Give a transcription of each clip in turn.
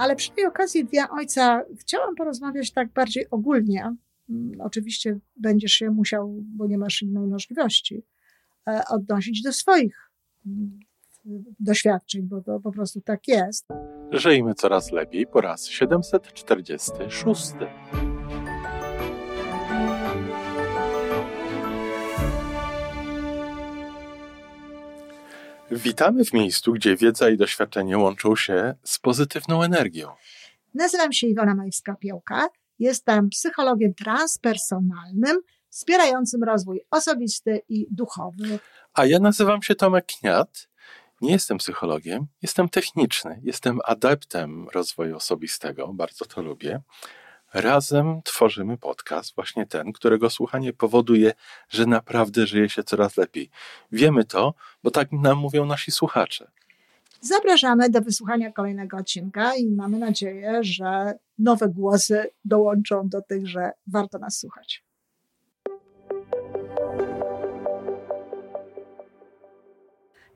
Ale przy tej okazji Dnia Ojca chciałam porozmawiać tak bardziej ogólnie. Mm, Oczywiście będziesz się musiał, bo nie masz innej możliwości, e, odnosić do swoich mm, doświadczeń, bo to po prostu tak jest. Żyjmy coraz lepiej po raz 746. Witamy w miejscu, gdzie wiedza i doświadczenie łączą się z pozytywną energią. Nazywam się Iwona Majewska-Piołka. Jestem psychologiem transpersonalnym, wspierającym rozwój osobisty i duchowy. A ja nazywam się Tomek Kniat. Nie jestem psychologiem, jestem techniczny, jestem adeptem rozwoju osobistego, bardzo to lubię. Razem tworzymy podcast, właśnie ten, którego słuchanie powoduje, że naprawdę żyje się coraz lepiej. Wiemy to, bo tak nam mówią nasi słuchacze. Zapraszamy do wysłuchania kolejnego odcinka i mamy nadzieję, że nowe głosy dołączą do tych, że warto nas słuchać.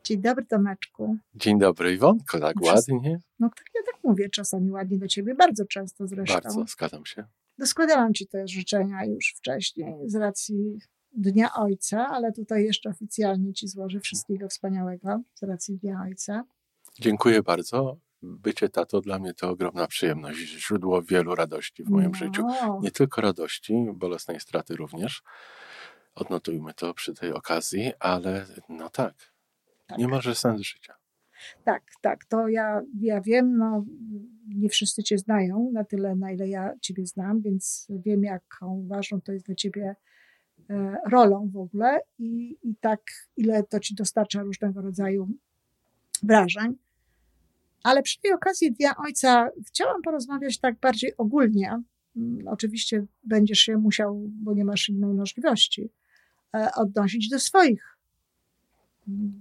Dzień dobry, Tomeczku. Dzień dobry, Iwonko, tak Przez- ładnie? No tak, ja tak mówię czasami ładnie do ciebie, bardzo często zresztą. Bardzo, zgadzam się. Składałam ci te życzenia już wcześniej z racji Dnia Ojca, ale tutaj jeszcze oficjalnie ci złożę wszystkiego wspaniałego z racji Dnia Ojca. Dziękuję bardzo. Bycie tato dla mnie to ogromna przyjemność, źródło wielu radości w moim no, życiu. Nie tylko radości, bolesnej straty również. Odnotujmy to przy tej okazji, ale no tak, tak. nie może sens życia. Tak, tak, to ja, ja wiem, no nie wszyscy cię znają na tyle, na ile ja ciebie znam, więc wiem, jaką ważną to jest dla ciebie e, rolą w ogóle i, i tak, ile to ci dostarcza różnego rodzaju wrażeń. Ale przy tej okazji Dnia Ojca chciałam porozmawiać tak bardziej ogólnie. Mm, Oczywiście będziesz się musiał, bo nie masz innej możliwości, e, odnosić do swoich mm,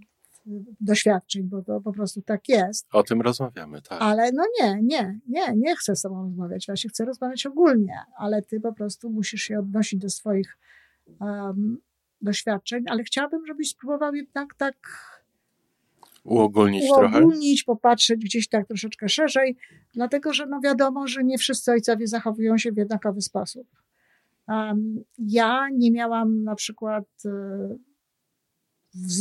doświadczeń, bo to po prostu tak jest. O tym rozmawiamy, tak. Ale no nie, nie, nie, nie chcę z tobą rozmawiać. Właśnie chcę rozmawiać ogólnie, ale ty po prostu musisz się odnosić do swoich um, doświadczeń, ale chciałabym, żebyś spróbował jednak tak Uogólnić trochę. uogólnić, popatrzeć gdzieś tak troszeczkę szerzej, dlatego że no wiadomo, że nie wszyscy ojcowie zachowują się w jednakowy sposób. Um, ja nie miałam na przykład e,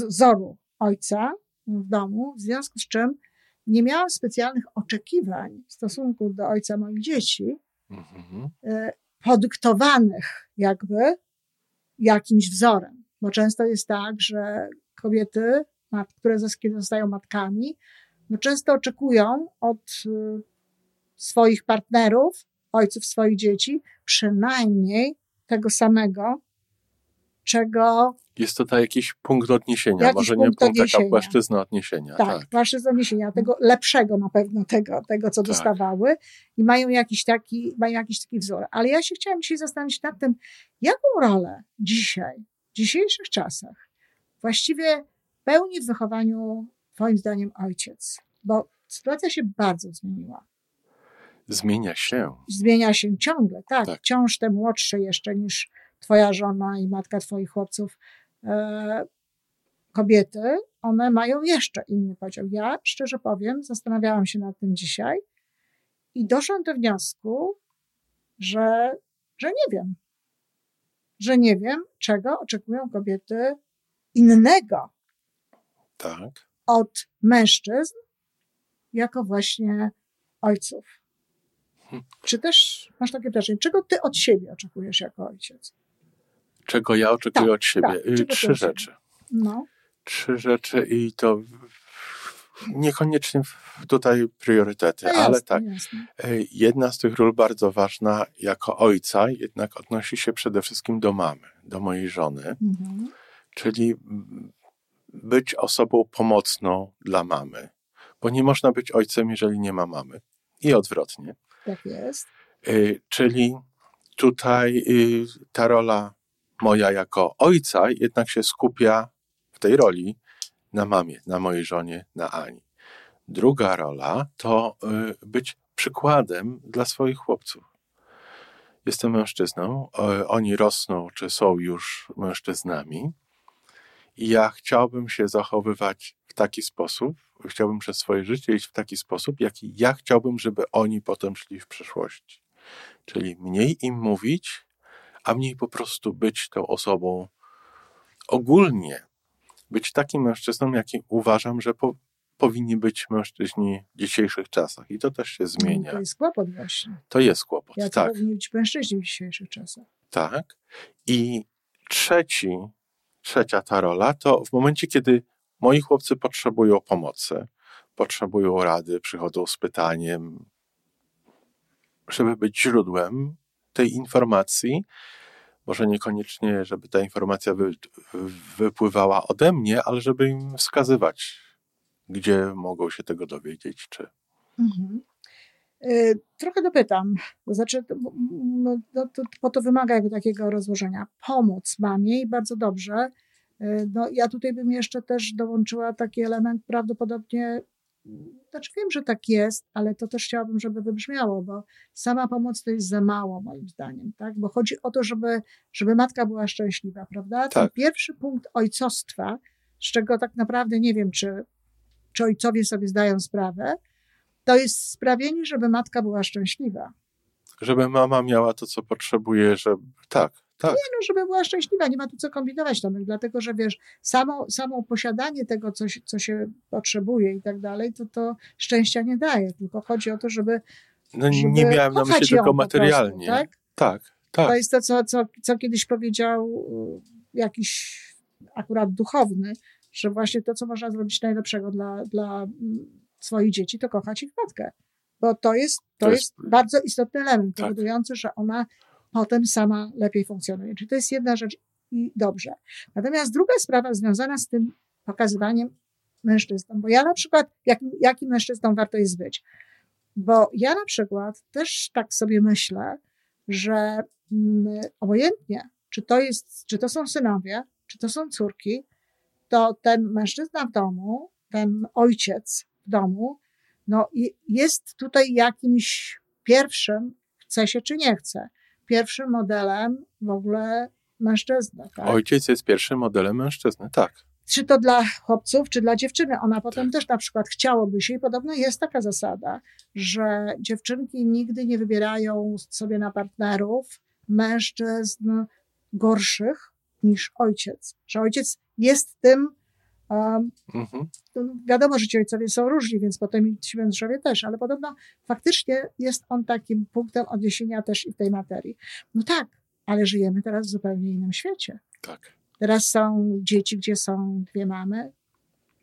wzoru ojca w domu, w związku z czym nie miałam specjalnych oczekiwań w stosunku do ojca moich dzieci, Mhm. e, podyktowanych jakby jakimś wzorem. Bo często jest tak, że kobiety, które zostają matkami, no często oczekują od y, swoich partnerów, ojców swoich dzieci, przynajmniej tego samego, czego Jest to tak jakiś punkt odniesienia, Jakiś może nie punkt punkt, taka odniesienia. płaszczyzna odniesienia. tak, Tak. wasze zaniesienia, tego lepszego na pewno, tego, tego co Tak. dostawały i mają jakiś, taki, mają jakiś taki wzór. Ale ja się chciałam dzisiaj zastanowić nad tym, jaką rolę dzisiaj, w dzisiejszych czasach właściwie pełni w wychowaniu, twoim zdaniem, ojciec. Bo sytuacja się bardzo zmieniła. Zmienia się. Zmienia się ciągle, tak. Tak. Wciąż te młodsze jeszcze niż twoja żona i matka twoich chłopców kobiety, one mają jeszcze inny podział. Ja, szczerze powiem, zastanawiałam się nad tym dzisiaj i doszłam do wniosku, że, że nie wiem. Że nie wiem, czego oczekują kobiety innego Tak. od mężczyzn jako właśnie ojców. Hmm. Czy też masz takie wrażenie, czego ty od siebie oczekujesz jako ojciec? Czego ja oczekuję Tak, od siebie? tak. Y, Trzy rzeczy. No, Trzy rzeczy i to niekoniecznie tutaj priorytety, no ale tak. jasne. Y, Jedna z tych ról bardzo ważna jako ojca jednak odnosi się przede wszystkim do mamy, do mojej żony, Mhm. czyli być osobą pomocną dla mamy, bo nie można być ojcem, jeżeli nie ma mamy i odwrotnie. Tak jest. Y, Czyli tutaj ta rola moja jako ojca jednak się skupia w tej roli na mamie, na mojej żonie, na Ani. Druga rola to y, być przykładem dla swoich chłopców. Jestem mężczyzną, o- oni rosną czy są już mężczyznami I ja chciałbym się zachowywać w taki sposób, chciałbym przez swoje życie iść w taki sposób, jaki ja chciałbym, żeby oni potem szli w przyszłości. Czyli mniej im mówić, a mniej po prostu być tą osobą ogólnie, być takim mężczyzną, jaki uważam, że po, powinni być mężczyźni w dzisiejszych czasach. I to też się zmienia. To jest kłopot właśnie. To jest kłopot, Jak tak. powinni być mężczyźni w dzisiejszych czasach. Tak. I trzeci, trzecia ta rola to w momencie, kiedy moi chłopcy potrzebują pomocy, potrzebują rady, przychodzą z pytaniem, żeby być źródłem tej informacji, może niekoniecznie, żeby ta informacja wy, wypływała ode mnie, ale żeby im wskazywać, gdzie mogą się tego dowiedzieć, czy. Mhm. Y, trochę dopytam, to znaczy, no, to, bo to wymaga jakby takiego rozłożenia. Pomóc mamie i bardzo dobrze. Y, no, ja tutaj bym jeszcze też dołączyła taki element prawdopodobnie znaczy wiem, że tak jest, ale to też chciałabym, żeby wybrzmiało, bo sama pomoc to jest za mało moim zdaniem, tak? Bo chodzi o to, żeby, żeby matka była szczęśliwa, prawda? Tak. Ten pierwszy punkt ojcostwa, z czego tak naprawdę nie wiem, czy, czy ojcowie sobie zdają sprawę, to jest sprawienie, żeby matka była szczęśliwa. Żeby mama miała to, co potrzebuje, żeby. Tak, tak. Nie, no, żeby była szczęśliwa, nie ma tu co kombinować, Tomek, dlatego że wiesz, samo, samo posiadanie tego, co, co się potrzebuje i tak dalej, to to szczęścia nie daje, tylko chodzi o to, żeby. No, żeby nie miałem na myśli tylko materialnie. Prostu, tak? tak, tak. To jest to, co, co, co kiedyś powiedział y, jakiś akurat duchowny, że właśnie to, co można zrobić najlepszego dla, dla mm, swoich dzieci, to kochać ich matkę. Bo to jest, to, to jest, jest, bardzo istotny element, tak. powodujący, że ona potem sama lepiej funkcjonuje. Czyli to jest jedna rzecz i dobrze. Natomiast druga sprawa związana z tym pokazywaniem mężczyznom, bo ja na przykład, jakim, jakim mężczyzną warto jest być? Bo ja na przykład też tak sobie myślę, że mm, obojętnie, czy to jest, czy to są synowie, czy to są córki, to ten mężczyzna w domu, ten ojciec w domu, no jest tutaj jakimś pierwszym, chce się czy nie chce, pierwszym modelem w ogóle mężczyzny. Tak? Ojciec jest pierwszym modelem mężczyzny, tak. Czy to dla chłopców, czy dla dziewczyny. Ona potem tak. też na przykład chciałoby się, i podobno jest taka zasada, że dziewczynki nigdy nie wybierają sobie na partnerów mężczyzn gorszych niż ojciec. Że ojciec jest tym, mhm. wiadomo, że ci ojcowie są różni, więc potem ci mężowie też, ale podobno faktycznie jest on takim punktem odniesienia też i w tej materii. No tak, ale żyjemy teraz w zupełnie innym świecie. Tak. Teraz są dzieci, gdzie są dwie mamy,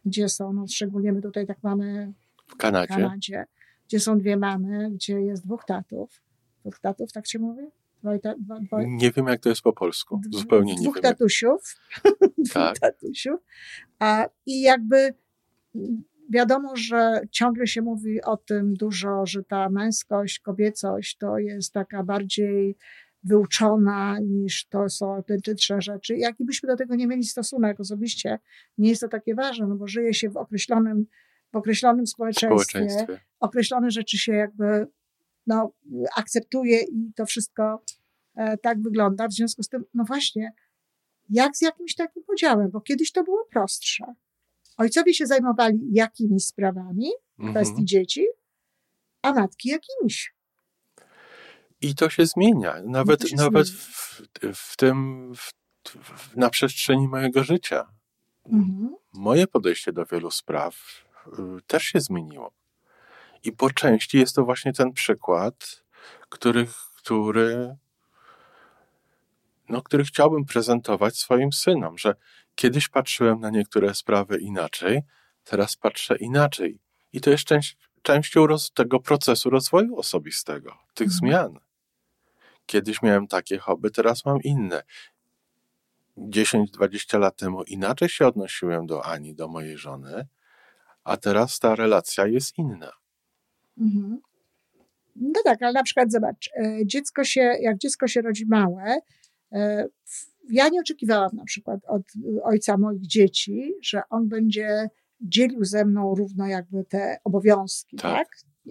gdzie są, no szczególnie my tutaj tak mamy w Kanadzie. w Kanadzie, gdzie są dwie mamy, gdzie jest dwóch tatów. Dwóch tatów, tak się mówi? Dwo, dwo... Nie wiem, jak to jest po polsku. Zupełnie nie dwóch wiem. Tatusiów. Tak. dwóch tatusiów. A, I jakby wiadomo, że ciągle się mówi o tym dużo, że ta męskość, kobiecość to jest taka bardziej wyuczona niż to są autentyczne rzeczy. Jaki byśmy do tego nie mieli stosunek osobiście, nie jest to takie ważne, no bo żyje się w określonym, w określonym społeczeństwie, społeczeństwie. określone rzeczy się jakby no, akceptuje i to wszystko e, tak wygląda. W związku z tym, no właśnie, jak z jakimś takim podziałem, bo kiedyś to było prostsze. Ojcowie się zajmowali jakimiś sprawami w mhm. kwestii dzieci, a matki jakimiś. I to się zmienia. Nawet, się nawet zmienia. W, w, tym, w, na przestrzeni mojego życia. Mhm. Moje podejście do wielu spraw y, też się zmieniło. I po części jest to właśnie ten przykład, który, który, no, który chciałbym prezentować swoim synom, że kiedyś patrzyłem na niektóre sprawy inaczej, teraz patrzę inaczej. I to jest część, częścią roz, tego procesu rozwoju osobistego, tych mhm. zmian. Kiedyś miałem takie hobby, teraz mam inne. 10-20 lat temu inaczej się odnosiłem do Ani, do mojej żony, a teraz ta relacja jest inna. Mhm. No tak, ale na przykład zobacz, e, dziecko się, jak dziecko się rodzi małe, e, ja nie oczekiwałam na przykład od ojca moich dzieci, że on będzie dzielił ze mną równo jakby te obowiązki, tak? tak?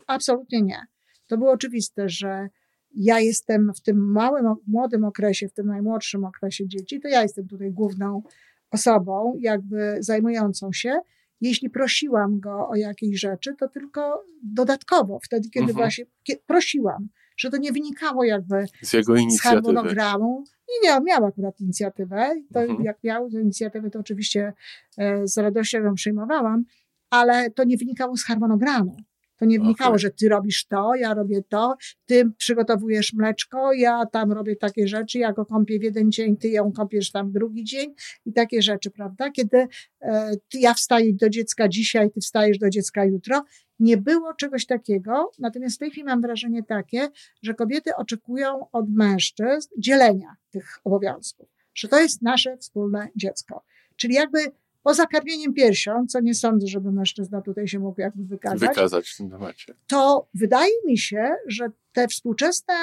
Absolutnie nie. To było oczywiste, że ja jestem w tym małym, młodym okresie, w tym najmłodszym okresie dzieci, to ja jestem tutaj główną osobą, jakby zajmującą się. Jeśli prosiłam go o jakieś rzeczy, to tylko dodatkowo, wtedy, kiedy mhm. właśnie prosiłam, że to nie wynikało jakby z jego inicjatywy. Z harmonogramu. Nie, nie, miał akurat inicjatywę. To mhm. Jak miał tę inicjatywę, to oczywiście e, z radością ją przyjmowałam, ale to nie wynikało z harmonogramu. To nie wnikało, okay. że ty robisz to, ja robię to, ty przygotowujesz mleczko, ja tam robię takie rzeczy, ja go kąpię w jeden dzień, ty ją kąpiesz tam drugi dzień i takie rzeczy, prawda? Kiedy e, ja wstaję do dziecka dzisiaj, ty wstajesz do dziecka jutro. Nie było czegoś takiego, natomiast w tej chwili mam wrażenie takie, że kobiety oczekują od mężczyzn dzielenia tych obowiązków, że to jest nasze wspólne dziecko. Czyli jakby poza karmieniem piersią, co nie sądzę, żeby mężczyzna tutaj się mógł jakby wykazać. Wykazać w tym temacie. To wydaje mi się, że te współczesne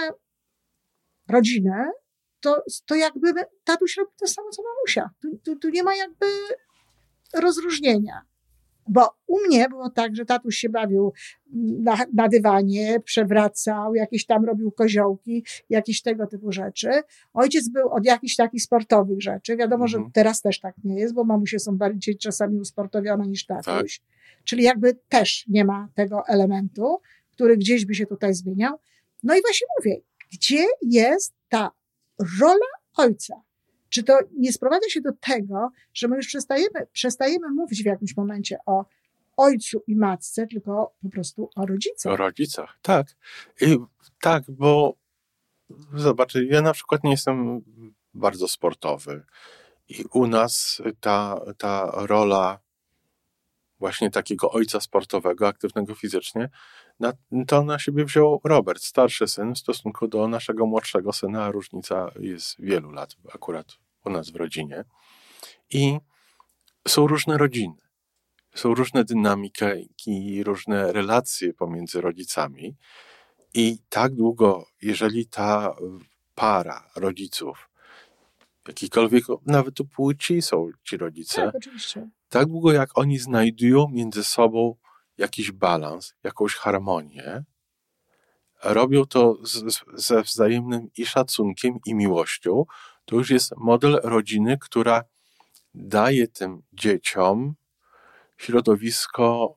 rodziny, to, to jakby tatuś robi to samo, co mamusia. Tu, tu, tu nie ma jakby rozróżnienia. Bo u mnie było tak, że tatuś się bawił na, na dywanie, przewracał, jakieś tam robił koziołki, jakieś tego typu rzeczy. Ojciec był od jakichś takich sportowych rzeczy. Wiadomo, mhm. że teraz też tak nie jest, bo mamusie są bardziej czasami usportowione niż tatuś. Tak. Czyli jakby też nie ma tego elementu, który gdzieś by się tutaj zmieniał. No i właśnie mówię, gdzie jest ta rola ojca? Czy to nie sprowadza się do tego, że my już przestajemy, przestajemy mówić w jakimś momencie o ojcu i matce, tylko po prostu o rodzicach? O rodzicach, tak. I, tak, bo zobacz, ja na przykład nie jestem bardzo sportowy. I u nas ta, ta rola właśnie takiego ojca sportowego, aktywnego fizycznie, na, to na siebie wziął Robert, starszy syn, w stosunku do naszego młodszego syna, a różnica jest wielu lat akurat u nas w rodzinie. I są różne rodziny, są różne dynamiki, różne relacje pomiędzy rodzicami. I tak długo, jeżeli ta para rodziców, jakikolwiek, nawet u płci są ci rodzice, tak, oczywiście. tak długo jak oni znajdują między sobą jakiś balans, jakąś harmonię, robią to z, ze wzajemnym i szacunkiem, i miłością, to już jest model rodziny, która daje tym dzieciom środowisko,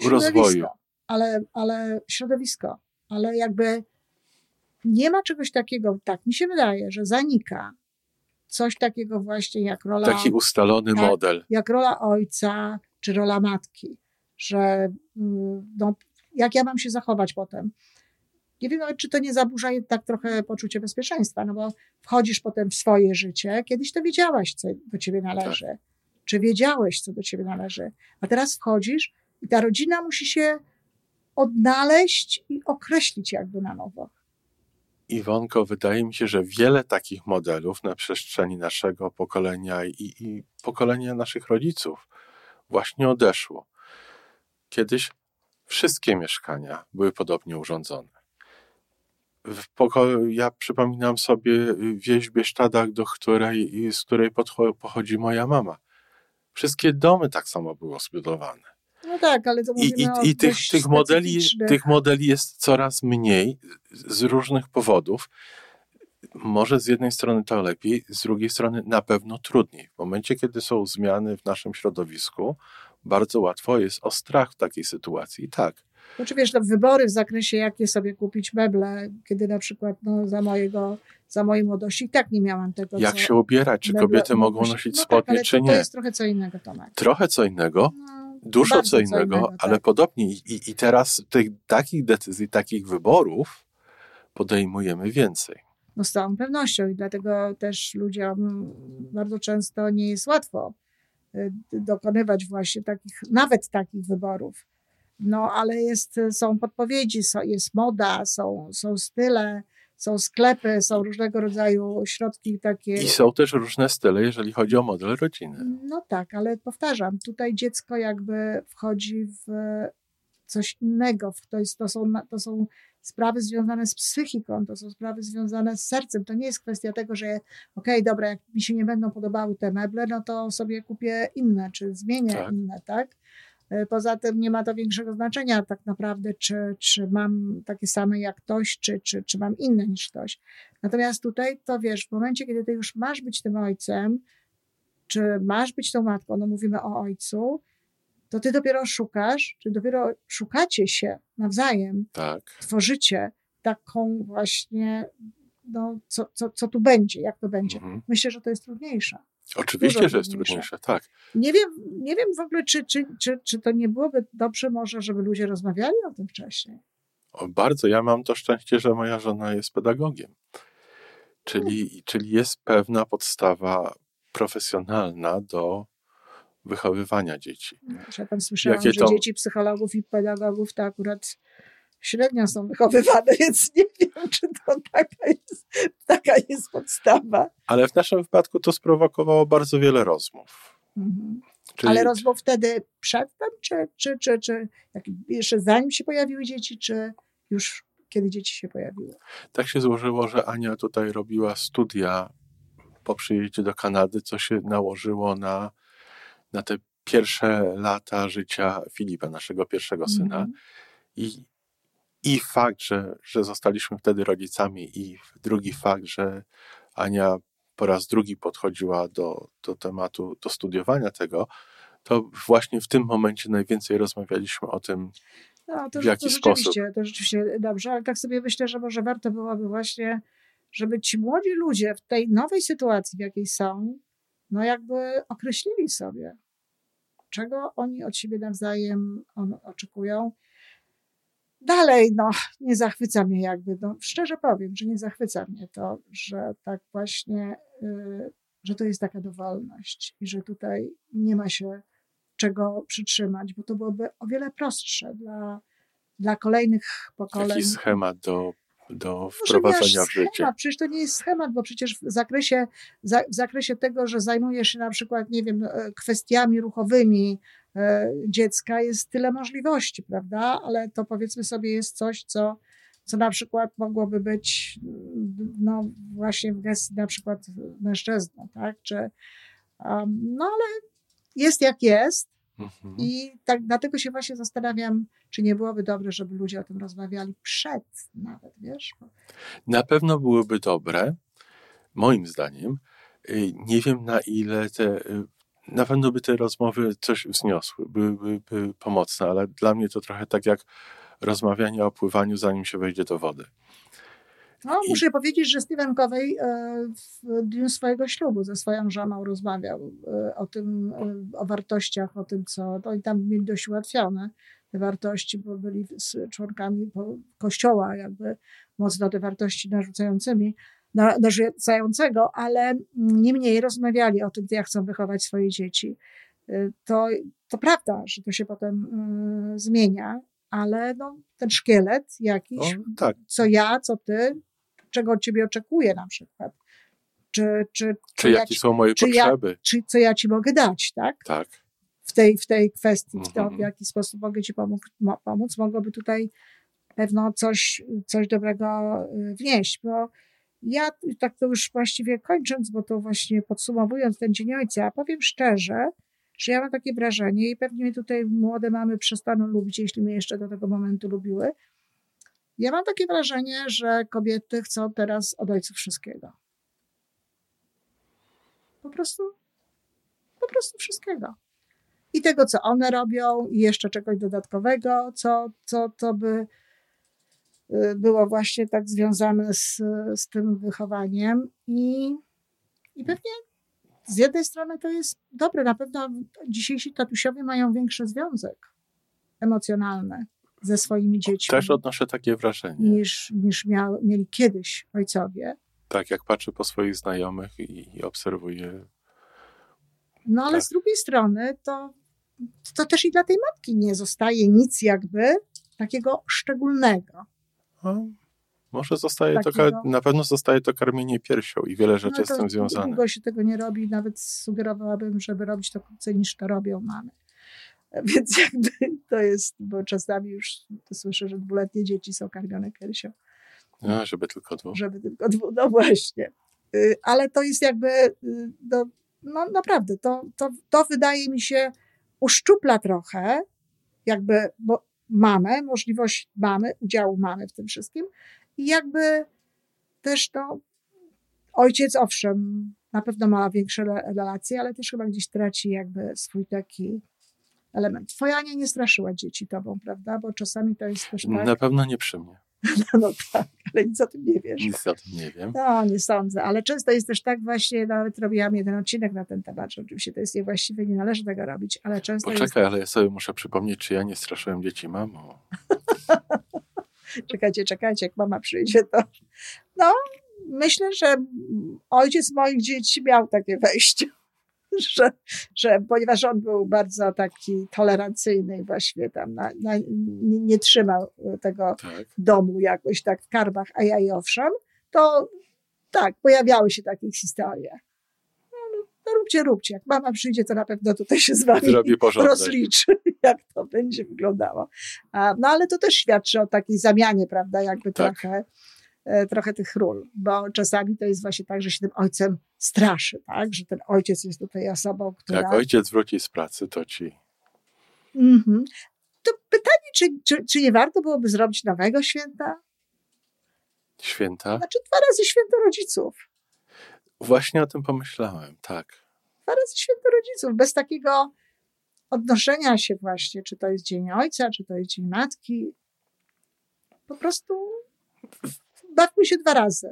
środowisko rozwoju. Ale, ale środowisko, ale jakby nie ma czegoś takiego, tak mi się wydaje, że zanika coś takiego właśnie jak rola. Taki ustalony tak, model. Jak rola ojca czy rola matki, że mm, no, jak ja mam się zachować potem. Nie wiem nawet, czy to nie zaburza tak trochę poczucie bezpieczeństwa, no bo wchodzisz potem w swoje życie. Kiedyś to wiedziałaś, co do ciebie należy. Tak. Czy wiedziałeś, co do ciebie należy. A teraz wchodzisz i ta rodzina musi się odnaleźć i określić jakby na nowo. Iwonko, wydaje mi się, że wiele takich modelów na przestrzeni naszego pokolenia i, i pokolenia naszych rodziców właśnie odeszło. Kiedyś wszystkie mieszkania były podobnie urządzone w pokoju, ja przypominam sobie wieś w Bieszczadach, do której, z której pochodzi moja mama. Wszystkie domy tak samo były zbudowane. No tak, ale to I, i, i tych, tych, modeli, tych modeli jest coraz mniej z różnych powodów. Może z jednej strony to lepiej, z drugiej strony na pewno trudniej. W momencie, kiedy są zmiany w naszym środowisku, bardzo łatwo jest o strach w takiej sytuacji. Tak, znaczy wiesz, no, wybory w zakresie, jakie sobie kupić meble, kiedy na przykład no, za mojego, za mojej młodości i tak nie miałam tego. Jak się ubierać? Czy meble, kobiety mogą nosić no spodnie, tak, czy to, nie? To jest trochę co innego, Tomek. Trochę co innego? No, Dużo co innego, co innego ale tak. podobnie. I, I teraz tych takich decyzji, takich wyborów podejmujemy więcej. No z całą pewnością i dlatego też ludziom bardzo często nie jest łatwo y, dokonywać właśnie takich, nawet takich wyborów no ale jest, są podpowiedzi, jest moda, są, są style, są sklepy, są różnego rodzaju środki takie. I są też różne style, jeżeli chodzi o model rodziny. No tak, ale powtarzam, tutaj dziecko jakby wchodzi w coś innego. To, jest, to, są, to są sprawy związane z psychiką, to są sprawy związane z sercem. To nie jest kwestia tego, że okej, okay, dobra, jak mi się nie będą podobały te meble, no to sobie kupię inne, czy zmienię tak. inne, tak? E, poza tym nie ma to większego znaczenia tak naprawdę, czy, czy mam takie same jak ktoś, czy, czy, czy mam inne niż ktoś. Natomiast tutaj to wiesz, w momencie, kiedy ty już masz być tym ojcem, czy masz być tą matką, no mówimy o ojcu, to ty dopiero szukasz, czy dopiero szukacie się nawzajem, Tak. tworzycie taką właśnie, no, co, co, co tu będzie, jak to będzie. Mhm. Myślę, że to jest trudniejsze. Oczywiście, Dużo że jest trudniejsze. tak. Nie wiem, nie wiem w ogóle, czy, czy, czy, czy to nie byłoby dobrze może, żeby ludzie rozmawiali o tym wcześniej. O, bardzo. Ja mam to szczęście, że moja żona jest pedagogiem. Czyli, czyli jest pewna podstawa profesjonalna do wychowywania dzieci. Że ja tam słyszałam, Jakie że to- dzieci psychologów i pedagogów to akurat średnio są wychowywane, więc nie wiem, czy to taka jest, taka jest podstawa. Ale w naszym wypadku to sprowokowało bardzo wiele rozmów. Mhm. Czyli Ale rozmów wtedy przedtem, czy, czy, czy, czy jak jeszcze zanim się pojawiły dzieci, czy już kiedy dzieci się pojawiły? tak się złożyło, że Ania tutaj robiła studia po przyjeździe do Kanady, co się nałożyło na, na te pierwsze lata życia Filipa, naszego pierwszego syna. Mhm. I, I fakt, że, że zostaliśmy wtedy rodzicami, i drugi fakt, że Ania po raz drugi podchodziła do, do tematu, do studiowania tego, to właśnie w tym momencie najwięcej rozmawialiśmy o tym, No, to, W jaki to sposób? rzeczywiście, to rzeczywiście dobrze, ale tak sobie myślę, że może warto byłoby właśnie, żeby ci młodzi ludzie w tej nowej sytuacji, w jakiej są, no jakby określili sobie, czego oni od siebie nawzajem on, oczekują. Dalej, no, nie zachwyca mnie jakby, no, szczerze powiem, że nie zachwyca mnie to, że tak właśnie, y, że to jest taka dowolność i że tutaj nie ma się czego przytrzymać, bo to byłoby o wiele prostsze dla, dla kolejnych pokoleń. jaki schemat do, do wprowadzenia aż w życie. Schemat. Przecież to nie jest schemat, bo przecież w zakresie, za, w zakresie tego, że zajmujesz się na przykład, nie wiem, e, kwestiami ruchowymi dziecka, jest tyle możliwości, prawda? Ale to powiedzmy sobie jest coś, co, co na przykład mogłoby być, no właśnie w gestii na przykład mężczyzny, tak? Czy, um, no ale jest jak jest. Mhm. I tak dlatego się właśnie zastanawiam, czy nie byłoby dobre, żeby ludzie o tym rozmawiali przed nawet, wiesz? Na pewno byłyby dobre, moim zdaniem. Y, Nie wiem na ile te, y, na pewno by te rozmowy coś wzniosły, byłyby by pomocne, ale dla mnie to trochę tak jak rozmawianie o pływaniu, zanim się wejdzie do wody. No, I- muszę powiedzieć, że Steven Covey w dniu swojego ślubu ze swoją żoną rozmawiał e, o tym, e, o wartościach, o tym, co. No i tam mieli dość ułatwione te wartości, bo byli z członkami kościoła, jakby mocno te wartości narzucającymi, na- narzucającego, ale mm, niemniej rozmawiali o tym, jak chcą wychować swoje dzieci. E, To, to prawda, że to się potem e, zmienia, ale no, ten szkielet No, jakiś, tak, co ja, co ty, czego od ciebie oczekuję na przykład. Czy, czy, czy ja jakie ci, są moje czy ja- potrzeby? czy co ja ci mogę dać, tak? Tak. W tej, w tej kwestii, w, to, Mhm. w jaki sposób mogę ci pomóc, pomóc, mogłoby tutaj pewno coś, coś dobrego y, wnieść, bo ja tak to już właściwie kończąc, bo to właśnie podsumowując ten Dzień Ojca, powiem szczerze, że ja mam takie wrażenie i pewnie mnie tutaj młode mamy przestaną lubić, jeśli mnie jeszcze do tego momentu lubiły. Ja mam takie wrażenie, że kobiety chcą teraz od ojców wszystkiego. Po prostu, po prostu wszystkiego. I tego, co one robią, i jeszcze czegoś dodatkowego, co, co, co by było właśnie tak związane z, z tym wychowaniem. I, I pewnie z jednej strony to jest dobre. Na pewno dzisiejsi tatusiowie mają większy związek emocjonalny ze swoimi dziećmi Też odnoszę takie wrażenie. niż, niż miał, mieli kiedyś ojcowie. Tak, jak patrzę po swoich znajomych i, i obserwuję. No ale Tak. z drugiej strony to, to też i dla tej matki nie zostaje nic jakby takiego szczególnego. No, może zostaje to, Takiego- ka- na pewno zostaje to karmienie piersią i wiele rzeczy no z tym związane. Długo się tego nie robi, nawet sugerowałabym, żeby robić to krócej niż to robią mamy. Więc jakby to jest, bo czasami już słyszę, że dwuletnie dzieci są karmione piersią. No, żeby tylko dwóch. żeby tylko dwu, no właśnie. Y, Ale to jest jakby, y, no, no naprawdę, to, to, to wydaje mi się uszczupla trochę, jakby, bo mamy, możliwość mamy, udziału mamy w tym wszystkim i jakby też no, ojciec owszem, na pewno ma większe relacje, ale też chyba gdzieś traci jakby swój taki element. Twoja Ania nie straszyła dzieci tobą, prawda? Bo czasami to jest też tak. Na pewno nie przy mnie. No, no tak, ale nic o tym nie wiesz. Nic o tym nie wiem. No, nie sądzę, ale często jest też tak właśnie, nawet robiłam jeden odcinek na ten temat, że oczywiście to jest niewłaściwe, nie należy tego robić, ale często Poczekaj, jest... ale ja sobie muszę przypomnieć, czy ja nie straszyłem dzieci mamą. czekajcie, czekajcie, jak mama przyjdzie, to no, myślę, że ojciec moich dzieci miał takie wejście. Że, że ponieważ on był bardzo taki tolerancyjny i właśnie tam na, na, nie, nie, trzymał tego tak. domu jakoś tak w karbach, a ja i owszem, to tak, pojawiały się takie historie. No, no, no, róbcie, róbcie. Jak mama przyjdzie, to na pewno tutaj się z wami rozliczy, jak to będzie wyglądało. No ale to też świadczy o takiej zamianie, prawda, jakby tak. trochę trochę tych ról, bo czasami to jest właśnie tak, że się tym ojcem straszy, tak? że ten ojciec jest tutaj osobą, która... Jak ojciec wróci z pracy, to ci... Mhm. To pytanie, czy, czy, czy nie warto byłoby zrobić nowego święta? Święta? Znaczy dwa razy święto rodziców. Właśnie o tym pomyślałem, tak. Dwa razy święto rodziców, bez takiego odnoszenia się właśnie, czy to jest dzień ojca, czy to jest dzień matki. Po prostu bawmy się dwa razy.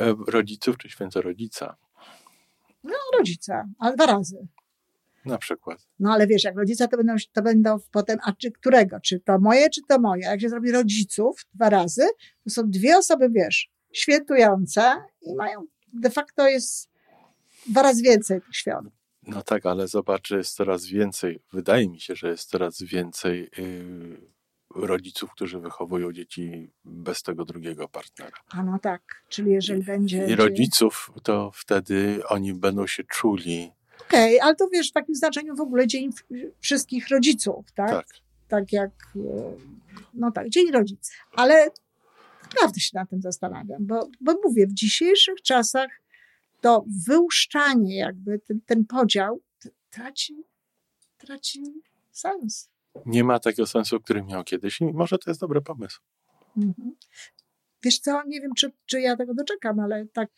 E, rodziców czy święto rodzica? No, rodzica, ale dwa razy. Na przykład. No ale wiesz, jak rodzice to będą, to będą potem, a czy którego? Czy to moje, czy to moje? Jak się zrobi rodziców dwa razy, to są dwie osoby, wiesz, świętujące i mają, de facto jest dwa razy więcej tych świąt. No tak, ale zobacz, że jest coraz więcej, wydaje mi się, że jest coraz więcej yy, rodziców, którzy wychowują dzieci bez tego drugiego partnera. A no tak, czyli jeżeli będzie... I rodziców, to wtedy oni będą się czuli... Okej, okay, ale to wiesz, w takim znaczeniu w ogóle dzień wszystkich rodziców, tak? Tak. Tak jak, e, no tak, dzień rodziców. Ale naprawdę się na tym zastanawiam, bo, bo mówię, w dzisiejszych czasach to wyłuszczanie jakby, ten, ten podział traci, traci sens nie ma takiego sensu, który miał kiedyś i może to jest dobry pomysł. Mhm. Wiesz co, nie wiem, czy, czy ja tego doczekam, ale tak,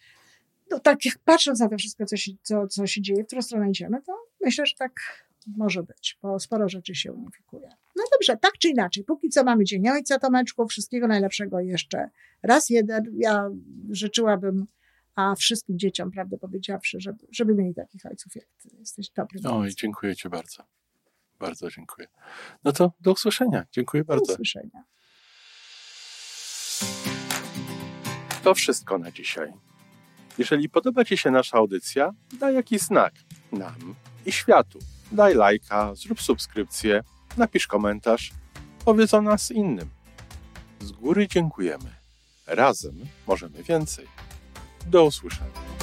no tak jak patrząc na to wszystko, co się, co, co się dzieje, w którą stronę idziemy, to myślę, że tak może być, bo sporo rzeczy się unifikuje. No dobrze, tak czy inaczej, póki co mamy Dzień Ojca, Tomeczku, wszystkiego najlepszego jeszcze raz jeden. Ja życzyłabym a wszystkim dzieciom, prawdę powiedziawszy, żeby, żeby mieli takich ojców jak ty. Jesteś dobrym Oj, dziękuję ci bardzo. Bardzo dziękuję. No to do usłyszenia. Dziękuję bardzo. Do usłyszenia. To wszystko na dzisiaj. Jeżeli podoba Ci się nasza audycja, daj jakiś znak nam i światu. Daj lajka, zrób subskrypcję, napisz komentarz, powiedz o nas innym. Z góry dziękujemy. Razem możemy więcej. Do usłyszenia.